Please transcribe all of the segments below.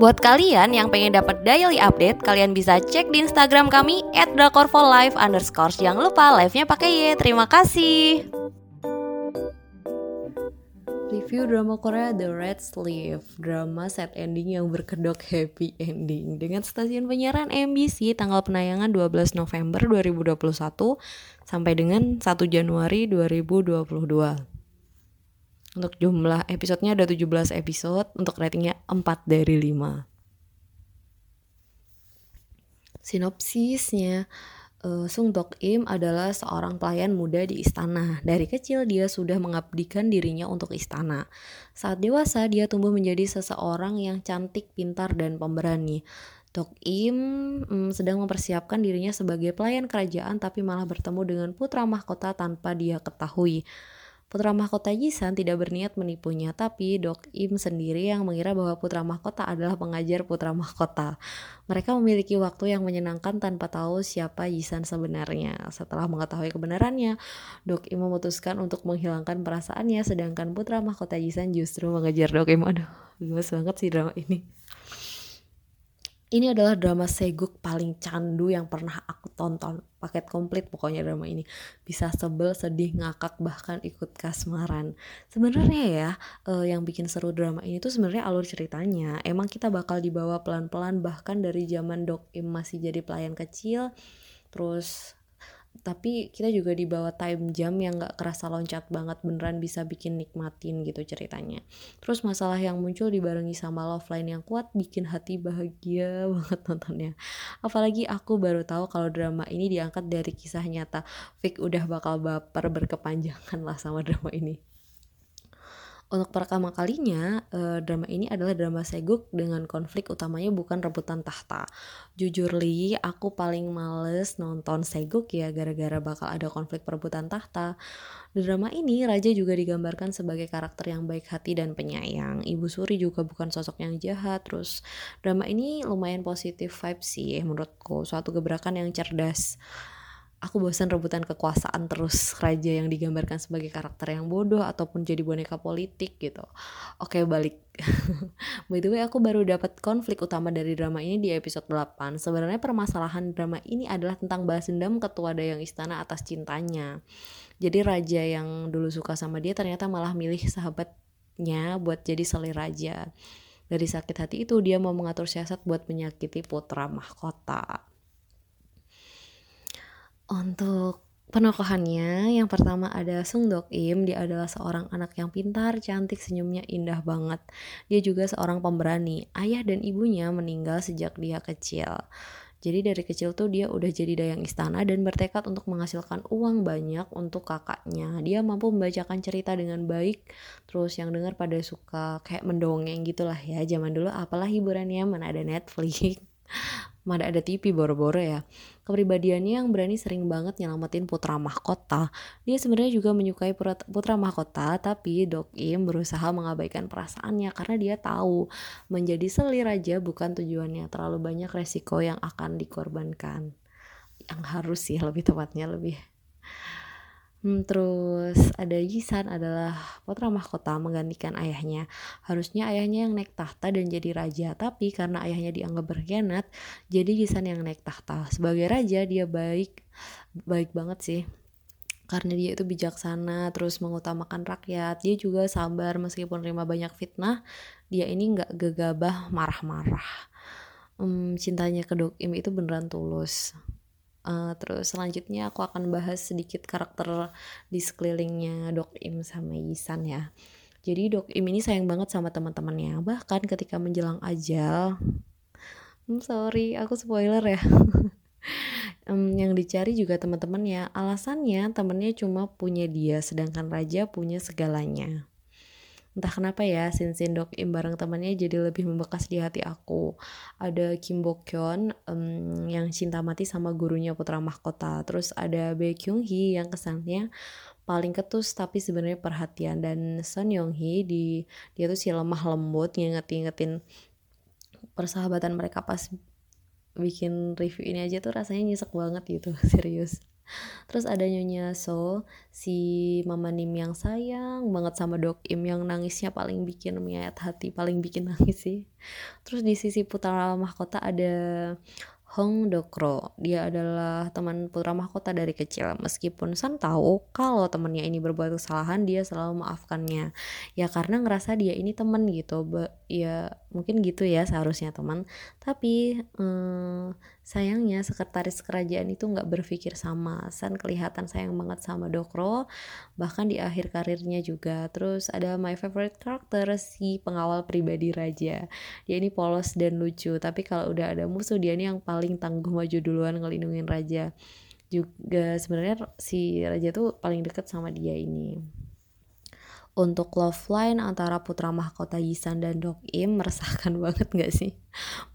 Buat kalian yang pengen dapat daily update, kalian bisa cek di Instagram kami @drakorfolive underscore. Jangan lupa live-nya pakai Y. Terima kasih. Review drama Korea The Red Sleeve, drama set ending yang berkedok happy ending dengan stasiun penyiaran MBC tanggal penayangan 12 November 2021 sampai dengan 1 Januari 2022. Untuk jumlah episodenya ada 17 episode, untuk ratingnya 4 dari 5. Sinopsisnya, uh, Sung Dok Im adalah seorang pelayan muda di istana. Dari kecil dia sudah mengabdikan dirinya untuk istana. Saat dewasa dia tumbuh menjadi seseorang yang cantik, pintar, dan pemberani. Dok Im mm, sedang mempersiapkan dirinya sebagai pelayan kerajaan tapi malah bertemu dengan putra mahkota tanpa dia ketahui. Putra mahkota Jisan tidak berniat menipunya, tapi Dok Im sendiri yang mengira bahwa putra mahkota adalah pengajar putra mahkota. Mereka memiliki waktu yang menyenangkan tanpa tahu siapa Jisan sebenarnya. Setelah mengetahui kebenarannya, Dok Im memutuskan untuk menghilangkan perasaannya, sedangkan putra mahkota Jisan justru mengejar Dok Im. Aduh, gemes banget sih drama ini. Ini adalah drama seguk paling candu yang pernah aku tonton. Paket komplit pokoknya drama ini. Bisa sebel, sedih, ngakak, bahkan ikut kasmaran. Sebenarnya ya, uh, yang bikin seru drama ini tuh sebenarnya alur ceritanya. Emang kita bakal dibawa pelan-pelan bahkan dari zaman Dok Im masih jadi pelayan kecil. Terus tapi kita juga di bawah time jam yang gak kerasa loncat banget beneran bisa bikin nikmatin gitu ceritanya. Terus masalah yang muncul dibarengi sama love line yang kuat bikin hati bahagia banget nontonnya. Apalagi aku baru tahu kalau drama ini diangkat dari kisah nyata. Vic udah bakal baper berkepanjangan lah sama drama ini untuk pertama kalinya, uh, drama ini adalah drama seguk dengan konflik utamanya bukan rebutan tahta. Jujur li, aku paling males nonton seguk ya gara-gara bakal ada konflik perebutan tahta. Di drama ini, Raja juga digambarkan sebagai karakter yang baik hati dan penyayang. Ibu Suri juga bukan sosok yang jahat. Terus, drama ini lumayan positif vibe sih menurutku. Suatu gebrakan yang cerdas aku bosan rebutan kekuasaan terus raja yang digambarkan sebagai karakter yang bodoh ataupun jadi boneka politik gitu. Oke, balik. By the way, aku baru dapat konflik utama dari drama ini di episode 8. Sebenarnya permasalahan drama ini adalah tentang balas dendam ketua dayang istana atas cintanya. Jadi raja yang dulu suka sama dia ternyata malah milih sahabatnya buat jadi seli raja. Dari sakit hati itu dia mau mengatur siasat buat menyakiti putra mahkota. Untuk penokohannya, yang pertama ada Sung Dok Im. Dia adalah seorang anak yang pintar, cantik, senyumnya indah banget. Dia juga seorang pemberani. Ayah dan ibunya meninggal sejak dia kecil. Jadi dari kecil tuh dia udah jadi dayang istana dan bertekad untuk menghasilkan uang banyak untuk kakaknya. Dia mampu membacakan cerita dengan baik, terus yang dengar pada suka kayak mendongeng gitulah ya. Zaman dulu apalah hiburannya mana ada Netflix mana ada TV boro-boro ya. Kepribadiannya yang berani sering banget nyelamatin putra mahkota. Dia sebenarnya juga menyukai putra mahkota, tapi Dok Im berusaha mengabaikan perasaannya karena dia tahu menjadi seli raja bukan tujuannya. Terlalu banyak resiko yang akan dikorbankan. Yang harus sih lebih tepatnya lebih Hmm, terus ada Yisan adalah putra mahkota menggantikan ayahnya. Harusnya ayahnya yang naik tahta dan jadi raja, tapi karena ayahnya dianggap berkhianat, jadi Yisan yang naik tahta. Sebagai raja dia baik, baik banget sih. Karena dia itu bijaksana, terus mengutamakan rakyat. Dia juga sabar meskipun terima banyak fitnah. Dia ini nggak gegabah marah-marah. Hmm, cintanya ke Dok Im itu beneran tulus. Uh, terus selanjutnya aku akan bahas sedikit karakter di sekelilingnya Dok Im sama Yisan ya. Jadi Dok Im ini sayang banget sama teman-temannya. Bahkan ketika menjelang ajal, hmm, sorry aku spoiler ya. um, yang dicari juga teman-temannya. Alasannya temennya cuma punya dia, sedangkan Raja punya segalanya entah kenapa ya Sin Sin Dok Im bareng temannya jadi lebih membekas di hati aku. Ada Kim Bo Kyun um, yang cinta mati sama gurunya putra mahkota. Terus ada Bae Kyung Hee yang kesannya paling ketus tapi sebenarnya perhatian. Dan Son Yong Hee di dia tuh si lemah lembut nginget-ngingetin persahabatan mereka pas bikin review ini aja tuh rasanya nyesek banget gitu serius terus ada Nyonya So si Mama Nim yang sayang banget sama Dok Im yang nangisnya paling bikin menyayat hati paling bikin nangis sih terus di sisi putra mahkota ada Hong Dokro. Dia adalah teman putra mahkota dari kecil. Meskipun San tahu kalau temannya ini berbuat kesalahan, dia selalu memaafkannya. Ya karena ngerasa dia ini teman gitu. Ya mungkin gitu ya seharusnya teman. Tapi hmm, sayangnya sekretaris kerajaan itu nggak berpikir sama. San kelihatan sayang banget sama Dokro. Bahkan di akhir karirnya juga. Terus ada my favorite character si pengawal pribadi raja. Dia ini polos dan lucu. Tapi kalau udah ada musuh dia ini yang paling paling tangguh maju duluan ngelindungin raja juga sebenarnya si raja tuh paling deket sama dia ini untuk love line antara putra mahkota Yisan dan Dok Im meresahkan banget gak sih?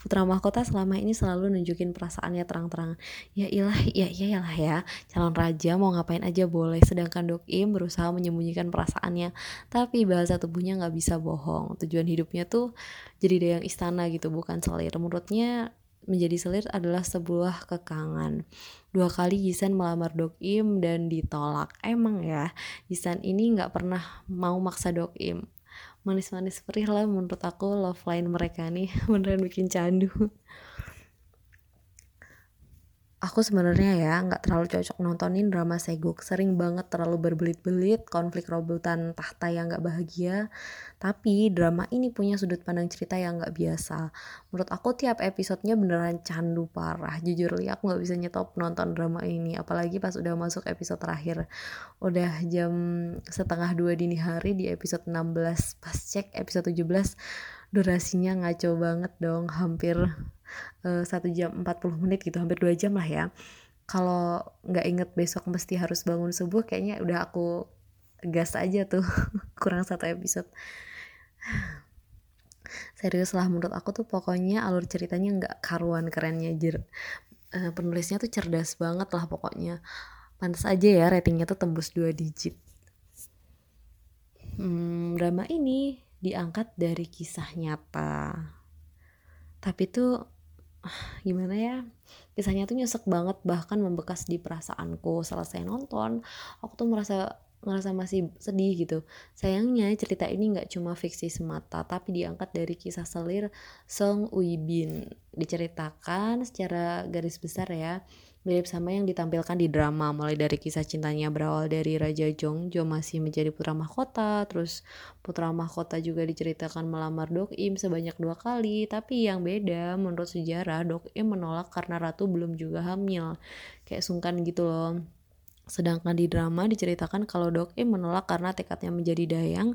Putra mahkota selama ini selalu nunjukin perasaannya terang-terangan. Ya ilah, ya iyalah ya, calon raja mau ngapain aja boleh. Sedangkan Dok Im berusaha menyembunyikan perasaannya. Tapi bahasa tubuhnya gak bisa bohong. Tujuan hidupnya tuh jadi dayang istana gitu, bukan selir. Menurutnya menjadi selir adalah sebuah kekangan. Dua kali Yisan melamar Dok Im dan ditolak. Emang ya, Yisan ini nggak pernah mau maksa Dok Im. Manis-manis perih lah menurut aku love line mereka nih beneran bikin candu aku sebenarnya ya nggak terlalu cocok nontonin drama seguk sering banget terlalu berbelit-belit konflik rebutan tahta yang nggak bahagia. Tapi drama ini punya sudut pandang cerita yang nggak biasa. Menurut aku tiap episodenya beneran candu parah. Jujur li aku nggak bisa nyetop nonton drama ini. Apalagi pas udah masuk episode terakhir. Udah jam setengah dua dini hari di episode 16 pas cek episode 17 durasinya ngaco banget dong. Hampir satu jam 40 menit gitu hampir dua jam lah ya. Kalau nggak inget besok mesti harus bangun subuh kayaknya udah aku gas aja tuh kurang satu episode. Serius lah menurut aku tuh pokoknya alur ceritanya nggak karuan kerennya jer uh, penulisnya tuh cerdas banget lah pokoknya. Pantas aja ya ratingnya tuh tembus dua digit. Hmm, drama ini diangkat dari kisah nyata. Tapi tuh gimana ya kisahnya tuh nyesek banget bahkan membekas di perasaanku selesai nonton aku tuh merasa ngerasa masih sedih gitu. Sayangnya cerita ini nggak cuma fiksi semata tapi diangkat dari kisah selir Song Ui Bin. Diceritakan secara garis besar ya mirip sama yang ditampilkan di drama mulai dari kisah cintanya berawal dari Raja Jongjo masih menjadi putra mahkota terus putra mahkota juga diceritakan melamar Dok Im sebanyak dua kali. Tapi yang beda menurut sejarah Dok Im menolak karena ratu belum juga hamil. Kayak sungkan gitu loh. Sedangkan di drama diceritakan kalau Dok Im menolak karena tekadnya menjadi dayang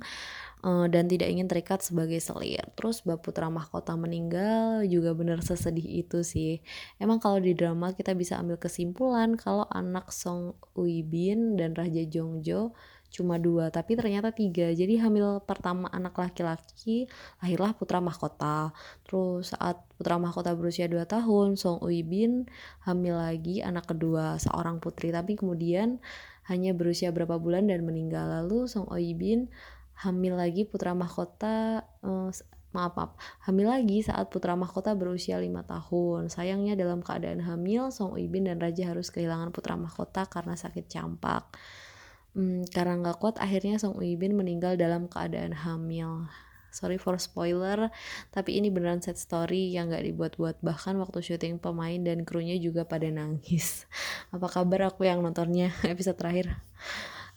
uh, dan tidak ingin terikat sebagai selir. Terus Bab Putra Mahkota meninggal juga benar sesedih itu sih. Emang kalau di drama kita bisa ambil kesimpulan kalau anak Song Ui Bin dan Raja Jongjo cuma dua tapi ternyata tiga jadi hamil pertama anak laki-laki lahirlah putra mahkota terus saat putra mahkota berusia dua tahun Song Ui Bin hamil lagi anak kedua seorang putri tapi kemudian hanya berusia berapa bulan dan meninggal lalu Song Ui Bin hamil lagi putra mahkota uh, maaf maaf hamil lagi saat putra mahkota berusia lima tahun. Sayangnya dalam keadaan hamil Song Ibin dan Raja harus kehilangan putra mahkota karena sakit campak. Hmm, karena nggak kuat akhirnya Song Ibin meninggal dalam keadaan hamil. Sorry for spoiler tapi ini beneran set story yang nggak dibuat-buat. Bahkan waktu syuting pemain dan krunya juga pada nangis. Apa kabar aku yang nontonnya? Episode terakhir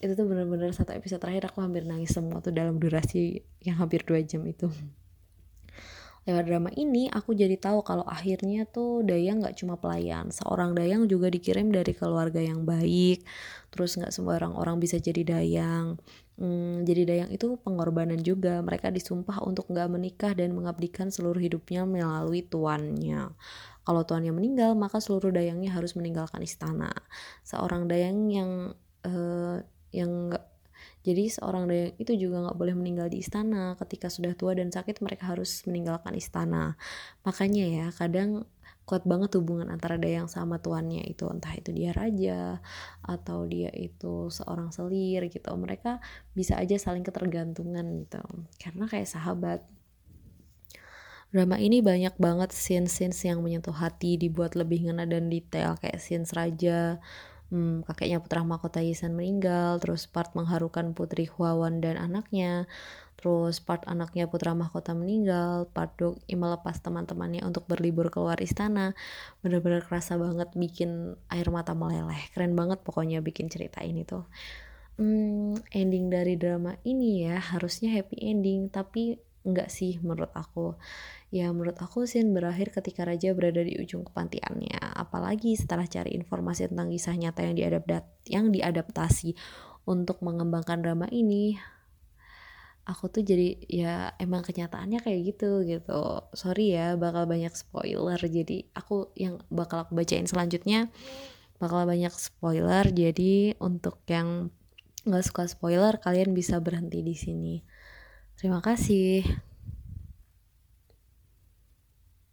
itu tuh bener-bener satu episode terakhir aku hampir nangis semua tuh dalam durasi yang hampir dua jam itu. Lewat drama ini aku jadi tahu kalau akhirnya tuh Dayang nggak cuma pelayan. Seorang Dayang juga dikirim dari keluarga yang baik. Terus nggak semua orang orang bisa jadi Dayang. Hmm, jadi Dayang itu pengorbanan juga. Mereka disumpah untuk nggak menikah dan mengabdikan seluruh hidupnya melalui tuannya. Kalau tuannya meninggal maka seluruh Dayangnya harus meninggalkan istana. Seorang Dayang yang uh, yang enggak jadi seorang dayang itu juga nggak boleh meninggal di istana ketika sudah tua dan sakit mereka harus meninggalkan istana. Makanya ya kadang kuat banget hubungan antara dayang sama tuannya itu entah itu dia raja atau dia itu seorang selir gitu. Mereka bisa aja saling ketergantungan gitu karena kayak sahabat. Drama ini banyak banget scene-scenes yang menyentuh hati dibuat lebih ngena dan detail kayak scenes raja hmm, kakeknya putra mahkota Yisan meninggal, terus part mengharukan putri Huawan dan anaknya, terus part anaknya putra mahkota meninggal, part Dok melepas teman-temannya untuk berlibur keluar istana, bener-bener kerasa banget bikin air mata meleleh, keren banget pokoknya bikin cerita ini tuh. Hmm, ending dari drama ini ya harusnya happy ending, tapi enggak sih menurut aku. Ya menurut aku scene berakhir ketika raja berada di ujung kepantiannya. Apalagi setelah cari informasi tentang kisah nyata yang diadapt yang diadaptasi untuk mengembangkan drama ini. Aku tuh jadi ya emang kenyataannya kayak gitu gitu. Sorry ya bakal banyak spoiler. Jadi aku yang bakal aku bacain selanjutnya bakal banyak spoiler. Jadi untuk yang nggak suka spoiler kalian bisa berhenti di sini. Terima kasih.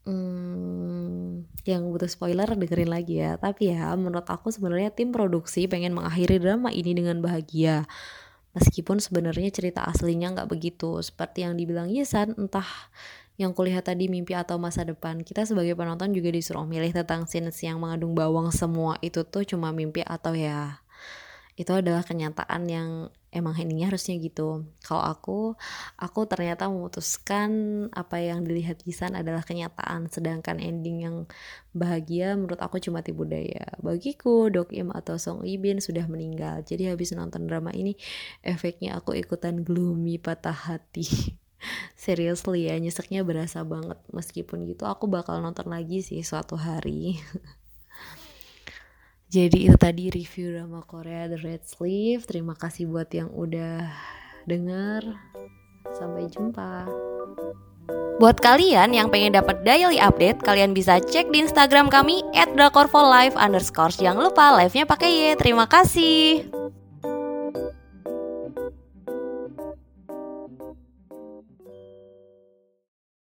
Hmm, yang butuh spoiler dengerin lagi ya. Tapi ya menurut aku sebenarnya tim produksi pengen mengakhiri drama ini dengan bahagia. Meskipun sebenarnya cerita aslinya nggak begitu. Seperti yang dibilang Yesan, entah yang kulihat tadi mimpi atau masa depan. Kita sebagai penonton juga disuruh milih tentang scenes yang mengandung bawang semua itu tuh cuma mimpi atau ya itu adalah kenyataan yang emang endingnya harusnya gitu. Kalau aku, aku ternyata memutuskan apa yang dilihat Gisan adalah kenyataan, sedangkan ending yang bahagia menurut aku cuma tipu daya. Bagiku, Dok Im atau Song Ibin sudah meninggal. Jadi habis nonton drama ini, efeknya aku ikutan gloomy patah hati. Seriously ya, nyeseknya berasa banget. Meskipun gitu, aku bakal nonton lagi sih suatu hari. Jadi itu tadi review drama Korea The Red Sleeve. Terima kasih buat yang udah denger. Sampai jumpa. Buat kalian yang pengen dapat daily update, kalian bisa cek di Instagram kami @drakorfolive. Jangan lupa live-nya pakai Y. Terima kasih.